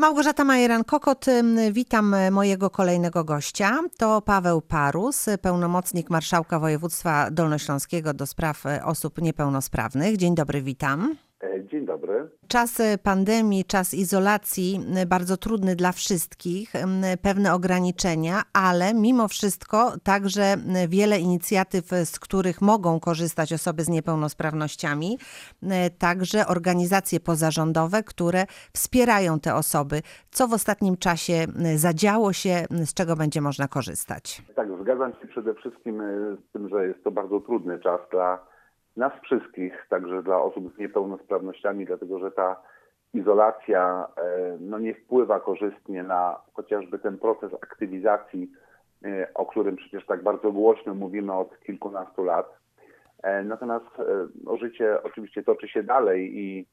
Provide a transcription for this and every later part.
Małgorzata Majeran-Kokot, witam mojego kolejnego gościa. To Paweł Parus, pełnomocnik Marszałka Województwa Dolnośląskiego do spraw e, osób niepełnosprawnych. Dzień dobry, witam. E, Dzień dobry. Czas e, pandemii, czas izolacji, y, bardzo trudny dla wszystkich, pewne ograniczenia, ale mimo wszystko także wiele inicjatyw, z których mogą korzystać osoby z niepełnosprawnościami, także organizacje pozarządowe, które wspierają te osoby. Co w ostatnim czasie zadziało się, z czego będzie można korzystać? Tak, zgadzam się przede wszystkim e, z tym, że jest to bardzo trudny czas dla nas wszystkich, także dla osób z niepełnosprawnościami, dlatego że ta izolacja e, no, nie wpływa korzystnie na chociażby ten proces aktywizacji, e, o którym przecież tak bardzo głośno mówimy od kilkunastu lat. E, Natomiast no, życie oczywiście toczy się dalej i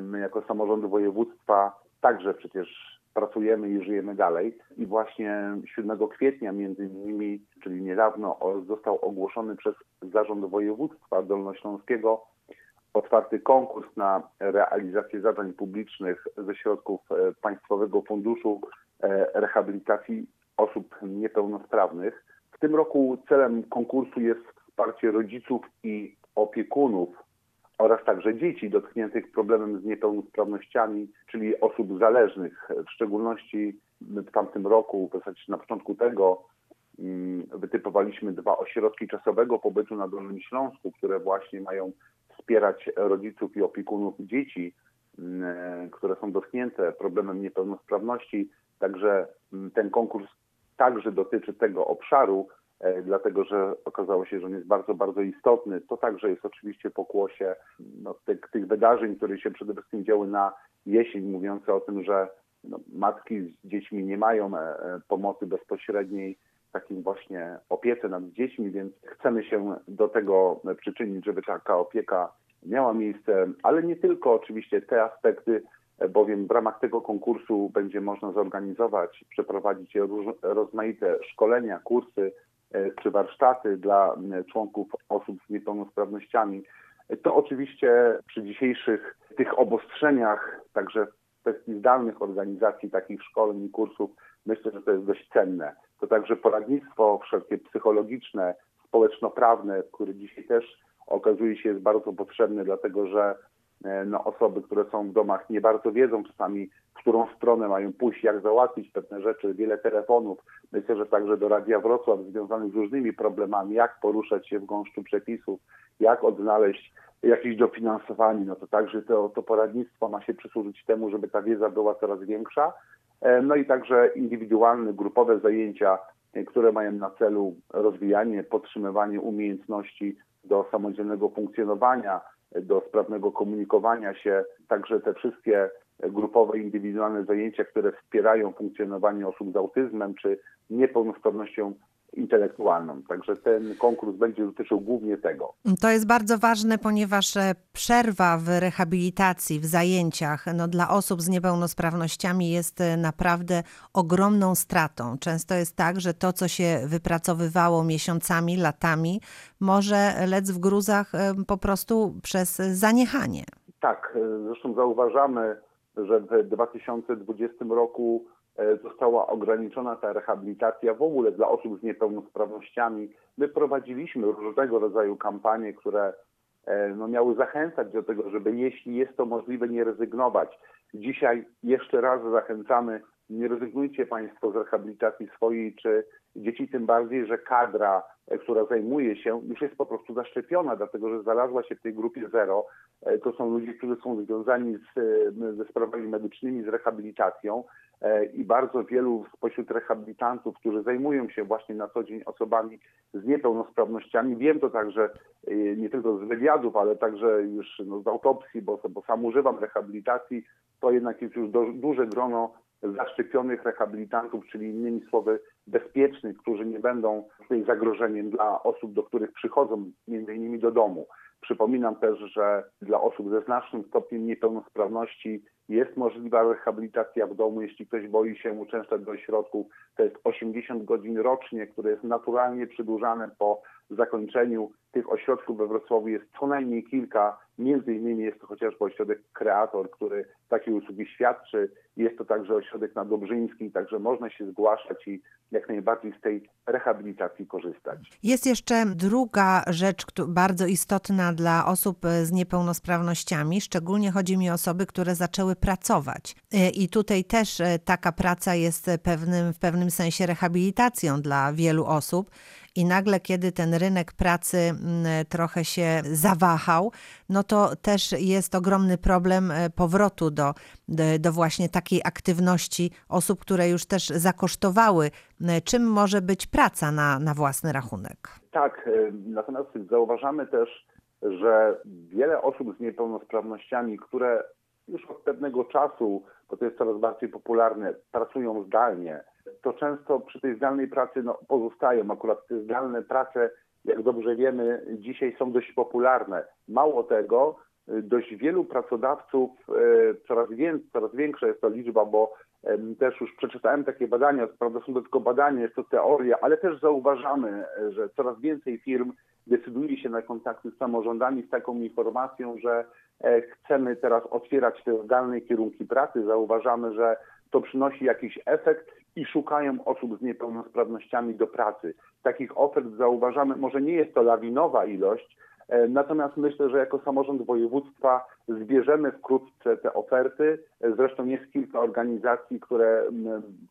my jako samorządy województwa także przecież pracujemy i żyjemy dalej. I właśnie 7 kwietnia między innymi, czyli niedawno, został ogłoszony przez Zarząd Województwa Dolnośląskiego otwarty konkurs na realizację zadań publicznych ze środków e, Państwowego Funduszu e, Rehabilitacji Osób Niepełnosprawnych. W tym roku celem konkursu jest wsparcie rodziców i opiekunów oraz także dzieci dotkniętych problemem z niepełnosprawnościami, czyli osób zależnych. W szczególności w tamtym roku, w zasadzie na początku tego, mm, wytypowaliśmy dwa ośrodki czasowego pobytu na Dolnym Śląsku, które właśnie mają wspierać rodziców i opiekunów dzieci, mm, które są dotknięte problemem niepełnosprawności. Także mm, ten konkurs także dotyczy tego obszaru, dlatego że okazało się, że on jest bardzo, bardzo istotny. To także jest oczywiście pokłosie no, tych, tych wydarzeń, które się przede wszystkim działy na jesień, mówiące o tym, że no, matki z dziećmi nie mają e, e, pomocy bezpośredniej, takim właśnie opiece nad dziećmi, więc chcemy się do tego przyczynić, żeby taka opieka miała miejsce, ale nie tylko oczywiście te aspekty, e, bowiem w ramach tego konkursu będzie można zorganizować, przeprowadzić rozmaite szkolenia, kursy e, czy warsztaty dla m, członków osób z niepełnosprawnościami. E, To oczywiście przy dzisiejszych tych obostrzeniach, także w kwestii zdalnych organizacji takich szkoleń i kursów, myślę, że to jest dość cenne. To także poradnictwo wszelkie psychologiczne, społeczno-prawne, które dzisiaj też okazuje się jest bardzo potrzebne, dlatego że e, no, osoby, które są w domach nie bardzo wiedzą czasami, w którą stronę mają pójść, jak załatwić pewne rzeczy, wiele telefonów. Myślę, że także do Radia Wrocław związanych z różnymi problemami, jak poruszać się w gąszczu przepisów, jak odnaleźć jakieś dofinansowanie, no to także to, to poradnictwo ma się przysłużyć temu, żeby ta wiedza była coraz większa. E, No i także indywidualne, grupowe zajęcia, e, które mają na celu rozwijanie, podtrzymywanie umiejętności do samodzielnego funkcjonowania, do sprawnego komunikowania się. Także te wszystkie grupowe, indywidualne zajęcia, które wspierają funkcjonowanie osób z autyzmem czy niepełnosprawnością intelektualną. Także ten konkurs będzie dotyczył głównie tego. To jest bardzo ważne, ponieważ e, przerwa w rehabilitacji, w zajęciach no, dla osób z niepełnosprawnościami jest e, naprawdę ogromną stratą. Często jest tak, że to, co się wypracowywało miesiącami, latami, może lec w gruzach e, po prostu przez zaniechanie. Tak, zresztą zauważamy, że w 2020 roku została ograniczona ta rehabilitacja w ogóle dla osób z niepełnosprawnościami. My prowadziliśmy różnego rodzaju kampanie, które e, no, miały zachęcać do tego, żeby jeśli jest to możliwe, nie rezygnować. Dzisiaj jeszcze raz zachęcamy, nie rezygnujcie Państwo z rehabilitacji swojej czy dzieci, tym bardziej, że kadra, e, która zajmuje się, już jest po prostu zaszczepiona, dlatego że znalazła się w tej grupie zero. E, To są ludzie, którzy są związani z, e, ze sprawami medycznymi, z rehabilitacją e, i bardzo wielu spośród rehabilitantów, którzy zajmują się właśnie na co dzień osobami z niepełnosprawnościami. Wiem to także e, nie tylko z wywiadów, ale także już no, z autopsji, bo, bo sam używam rehabilitacji, to jednak jest już do, duże grono zaszczepionych rehabilitantów, czyli innymi słowy bezpiecznych, którzy nie będą tutaj zagrożeniem dla osób, do których przychodzą, między innymi do domu. Przypominam też, że dla osób ze znacznym stopniem niepełnosprawności jest możliwa rehabilitacja w domu, jeśli ktoś boi się uczęszczać do ośrodków. To jest 80 godzin rocznie, które jest naturalnie przedłużane po zakończeniu tych ośrodków we Wrocławiu jest co najmniej kilka. Między innymi jest to chociażby ośrodek Kreator, który takie usługi świadczy. Jest to także ośrodek na Dobrzyńskim, także można się zgłaszać i jak najbardziej z tej rehabilitacji korzystać. Jest jeszcze druga rzecz bardzo istotna dla osób z niepełnosprawnościami. Szczególnie chodzi mi o osoby, które zaczęły pracować. E, I tutaj też e, taka praca jest pewnym, w pewnym sensie rehabilitacją dla wielu osób i nagle, kiedy ten rynek pracy trochę się zawahał, no to też jest ogromny problem e, powrotu do, do właśnie takiej aktywności osób, które już też zakosztowały, czym może być praca na, na własny rachunek. Tak, e, natomiast zauważamy też, że wiele osób z niepełnosprawnościami, które już od pewnego czasu, bo to jest coraz bardziej popularne, pracują zdalnie, to często przy tej zdalnej pracy no, pozostają. Akurat te zdalne prace, jak dobrze wiemy, dzisiaj są dość popularne. Mało tego, dość wielu pracodawców, e, coraz, więcej, coraz większa jest to liczba, bo też już przeczytałem takie badania, prawda są to tylko badania, jest to teoria, ale też zauważamy, że coraz więcej firm decyduje się na kontakty z samorządami z taką informacją, że e, chcemy teraz otwierać te zdalne kierunki pracy. Zauważamy, że to przynosi jakiś efekt i szukają osób z niepełnosprawnościami do pracy. Takich ofert zauważamy, może nie jest to lawinowa ilość, e, natomiast myślę, że jako samorząd województwa zbierzemy wkrótce te oferty. Zresztą jest kilka organizacji, które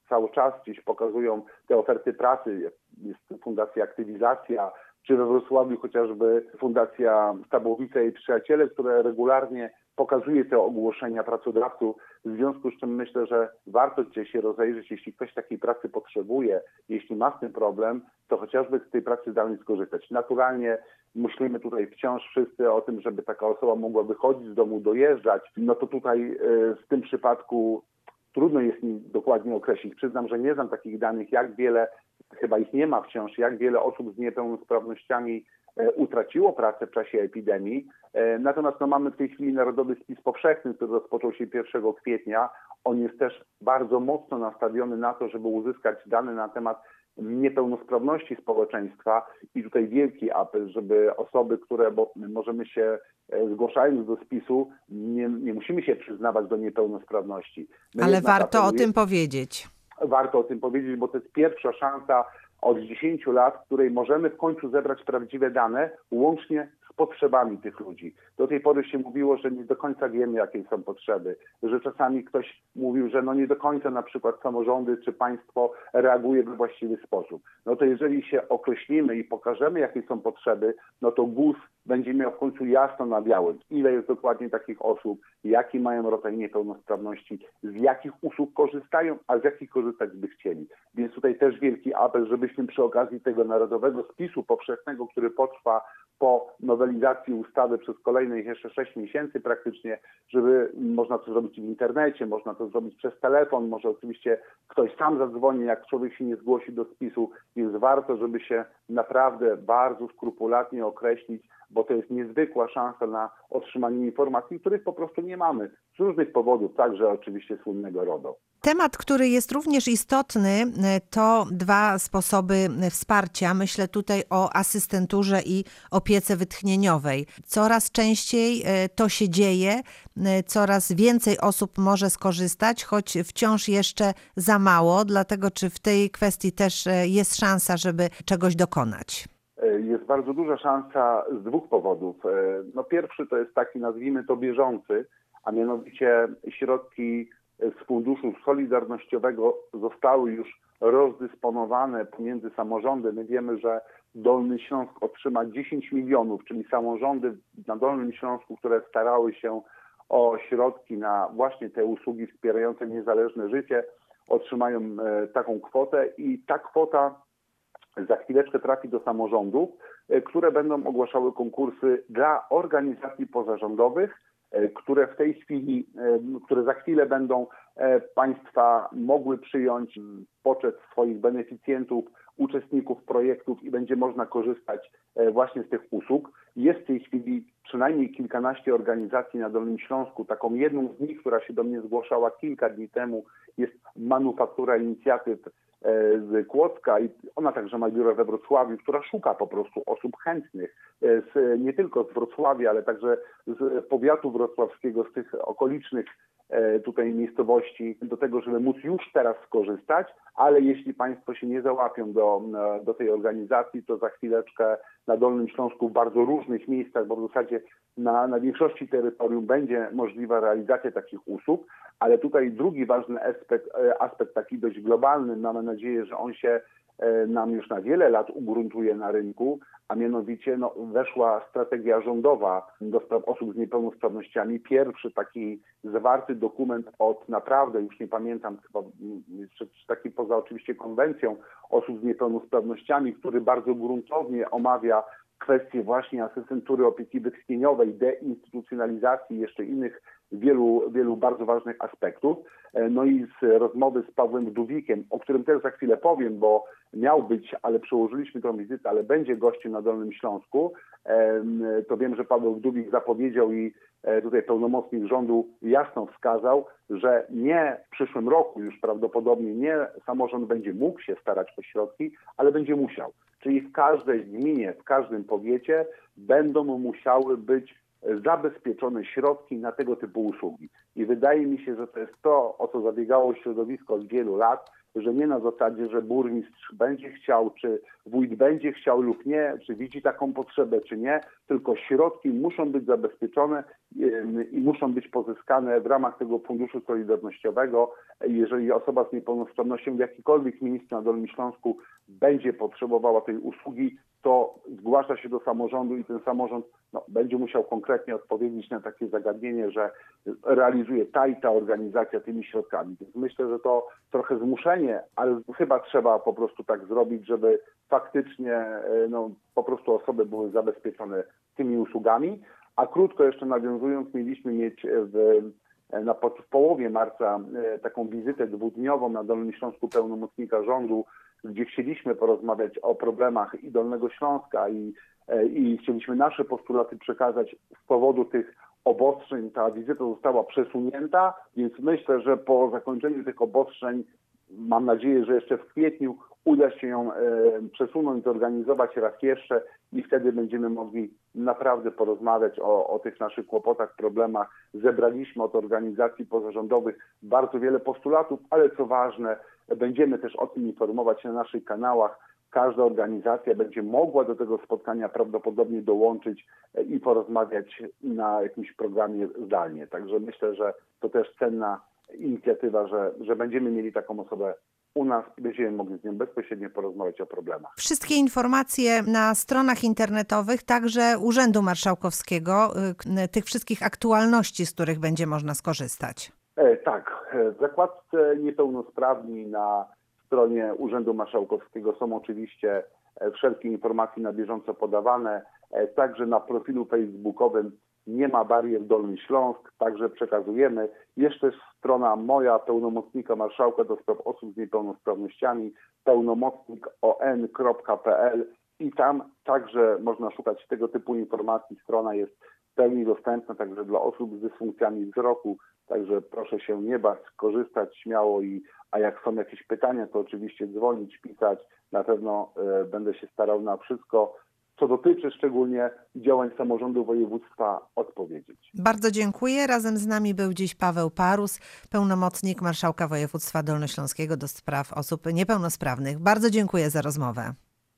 cały czas gdzieś pokazują te oferty pracy. Jest Fundacja Aktywizacja, czy we Wrocławiu chociażby Fundacja Stabłowice i Przyjaciele, które regularnie pokazuje te ogłoszenia pracodawców, w związku z czym myślę, że warto gdzieś się rozejrzeć, jeśli ktoś takiej pracy potrzebuje, jeśli ma z tym problem, to chociażby z tej pracy zdalnej skorzystać. Naturalnie myślimy tutaj wciąż wszyscy o tym, żeby taka osoba mogła wychodzić z domu, dojeżdżać, no to tutaj e, w tym przypadku trudno jest mi dokładnie określić. Przyznam, że nie znam takich danych, jak wiele, chyba ich nie ma wciąż, jak wiele osób z niepełnosprawnościami E, utraciło pracę w czasie epidemii. E, natomiast no, mamy w tej chwili Narodowy Spis Powszechny, który rozpoczął się 1 kwietnia. On jest też bardzo mocno nastawiony na to, żeby uzyskać dane na temat niepełnosprawności społeczeństwa i tutaj wielki apel, żeby osoby, które, bo możemy się e, zgłaszając do spisu, nie, nie musimy się przyznawać do niepełnosprawności. My Ale warto o tym powiedzieć. Warto o tym powiedzieć, bo to jest pierwsza szansa od 10 lat, w której możemy w końcu zebrać prawdziwe dane, łącznie z potrzebami tych ludzi. Do tej pory się mówiło, że nie do końca wiemy, jakie są potrzeby, że czasami ktoś mówił, że no nie do końca na przykład samorządy czy państwo reaguje we właściwy sposób. No to jeżeli się określimy i pokażemy, jakie są potrzeby, no to GUS będzie miał w końcu jasno na białym, ile jest dokładnie takich osób, jaki mają rodzaj niepełnosprawności, z jakich usług korzystają, a z jakich korzystać by chcieli. Więc tutaj też wielki apel, żebyśmy przy okazji tego narodowego spisu powszechnego, który potrwa po nowelizacji ustawy przez kolejnych jeszcze 6 miesięcy praktycznie, żeby można to zrobić w internecie, można to zrobić przez telefon, może oczywiście ktoś sam zadzwoni, jak człowiek się nie zgłosi do spisu, więc warto, żeby się naprawdę bardzo skrupulatnie określić, bo to jest niezwykła szansa na otrzymanie informacji, których po prostu nie mamy z różnych powodów, także oczywiście słynnego RODO. Temat, który jest również istotny, to dwa sposoby wsparcia. Myślę tutaj o asystenturze i opiece wytchnieniowej. Coraz częściej e, to się dzieje, e, coraz więcej osób może skorzystać, choć wciąż jeszcze za mało. Dlatego, czy w tej kwestii też e, jest szansa, żeby czegoś dokonać? Jest bardzo duża szansa z dwóch powodów. No pierwszy to jest taki, nazwijmy to bieżący, a mianowicie środki z Funduszu Solidarnościowego zostały już rozdysponowane pomiędzy samorządy. My wiemy, że Dolny Śląsk otrzyma 10 milionów, czyli samorządy na Dolnym Śląsku, które starały się o środki na właśnie te usługi wspierające niezależne życie, otrzymają e, taką kwotę i ta kwota za chwileczkę trafi do samorządów, e, które będą ogłaszały konkursy dla organizacji pozarządowych, E, które w tej chwili, e, które za chwilę będą państwa mogły przyjąć poczet swoich beneficjentów, uczestników projektów i będzie można korzystać właśnie z tych usług. Jest w tej chwili przynajmniej kilkanaście organizacji na Dolnym Śląsku. Taką jedną z nich, która się do mnie zgłaszała kilka dni temu, jest Manufaktura Inicjatyw z Kłodzka i ona także ma biuro we Wrocławiu, która szuka po prostu osób chętnych, e, z, nie tylko z Wrocławia, ale także z powiatu wrocławskiego, z tych okolicznych e, tutaj miejscowości, do tego, żeby móc już teraz skorzystać, ale jeśli Państwo się nie załapią do, do tej organizacji, to za chwileczkę na Dolnym Śląsku w bardzo różnych miejscach, bo w zasadzie na, na większości terytorium będzie możliwa realizacja takich usług, ale tutaj drugi ważny aspekt, e, aspekt taki dość globalny, mamy nadzieję, że on się e, nam już na wiele lat ugruntuje na rynku, a mianowicie no, weszła strategia rządowa do spraw osób z niepełnosprawnościami. Pierwszy taki zawarty dokument od naprawdę, już nie pamiętam, chyba taki poza oczywiście konwencją osób z niepełnosprawnościami, który bardzo gruntownie omawia kwestie właśnie asystentury opieki wytchnieniowej, deinstytucjonalizacji, jeszcze innych wielu, wielu bardzo ważnych aspektów. E, no i z rozmowy z Pawłem Wdówikiem, o którym też za chwilę powiem, bo miał być, ale przełożyliśmy tę wizytę, ale będzie gościem na Dolnym Śląsku, to wiem, że Paweł Wdówik zapowiedział i e, tutaj pełnomocnik rządu jasno wskazał, że nie w przyszłym roku już prawdopodobnie nie samorząd będzie mógł się starać o środki, ale będzie musiał. Czyli w każdej gminie, w każdym powiecie będą musiały być zabezpieczone środki na tego typu usługi. I wydaje mi się, że to jest to, o co zabiegało środowisko od wielu lat, że nie na zasadzie, że burmistrz będzie chciał, czy wójt będzie chciał lub nie, czy widzi taką potrzebę, czy nie, tylko środki muszą być zabezpieczone i muszą być pozyskane w ramach tego Funduszu Solidarnościowego. Jeżeli osoba z niepełnosprawnością w jakikolwiek miejscu na Dolnym Śląsku będzie potrzebowała tej usługi, to zgłasza się do samorządu i ten samorząd no, będzie musiał konkretnie odpowiedzieć na takie zagadnienie, że realizuje ta i ta organizacja tymi środkami. Więc myślę, że to trochę zmuszenie, ale chyba trzeba po prostu tak zrobić, żeby faktycznie e, no, po prostu osoby były zabezpieczone tymi usługami. A krótko jeszcze nawiązując, mieliśmy mieć w, na, w połowie marca e, taką wizytę dwudniową na Dolnym Śląsku pełnomocnika rządu gdzie chcieliśmy porozmawiać o problemach i Dolnego Śląska i, e, i chcieliśmy nasze postulaty przekazać z powodu tych obostrzeń. Ta wizyta została przesunięta, więc myślę, że po zakończeniu tych obostrzeń, mam nadzieję, że jeszcze w kwietniu uda się ją e, przesunąć, zorganizować raz jeszcze i wtedy będziemy mogli naprawdę porozmawiać o, o tych naszych kłopotach, problemach. Zebraliśmy od organizacji pozarządowych bardzo wiele postulatów, ale co ważne, Będziemy też o tym informować na naszych kanałach. Każda organizacja będzie mogła do tego spotkania prawdopodobnie dołączyć i porozmawiać na jakimś programie zdalnie. Także myślę, że to też cenna inicjatywa, że, że będziemy mieli taką osobę u nas i będziemy mogli z nią bezpośrednio porozmawiać o problemach. Wszystkie informacje na stronach internetowych, także Urzędu Marszałkowskiego, y, tych wszystkich aktualności, z których będzie można skorzystać. E, tak, e, w zakładce niepełnosprawni na stronie Urzędu Marszałkowskiego są oczywiście e, wszelkie informacje na bieżąco podawane. Także na profilu facebookowym nie ma barier Dolny Śląsk, także przekazujemy. Jeszcze strona moja, pełnomocnika marszałka do spraw osób z niepełnosprawnościami, pełnomocnikom.pl i tam także można szukać tego typu informacji. Strona jest w pełni dostępna także dla osób z dysfunkcjami wzroku, Także proszę się nie bać, korzystać śmiało i a jak są jakieś pytania, to oczywiście dzwonić, pisać. Na pewno e, będę się starał na wszystko, co dotyczy szczególnie działań samorządu województwa, odpowiedzieć. Bardzo dziękuję. Razem z nami był dziś Paweł Parus, pełnomocnik Marszałka Województwa Dolnośląskiego do spraw osób niepełnosprawnych. Bardzo dziękuję za rozmowę.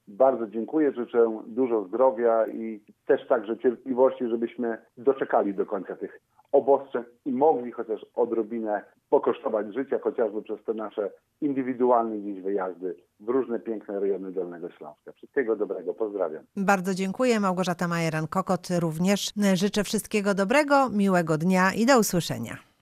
Bardzo dziękuję, życzę dużo zdrowia i też także cierpliwości, żebyśmy doczekali do końca tych obostrzeń i mogli chociaż odrobinę pokosztować życia, chociażby przez te nasze indywidualne dziś wyjazdy w różne piękne rejony Dolnego Śląska. Wszystkiego dobrego, pozdrawiam. Bardzo dziękuję. Małgorzata Majeran-Kokot również życzę wszystkiego dobrego, miłego dnia i do usłyszenia.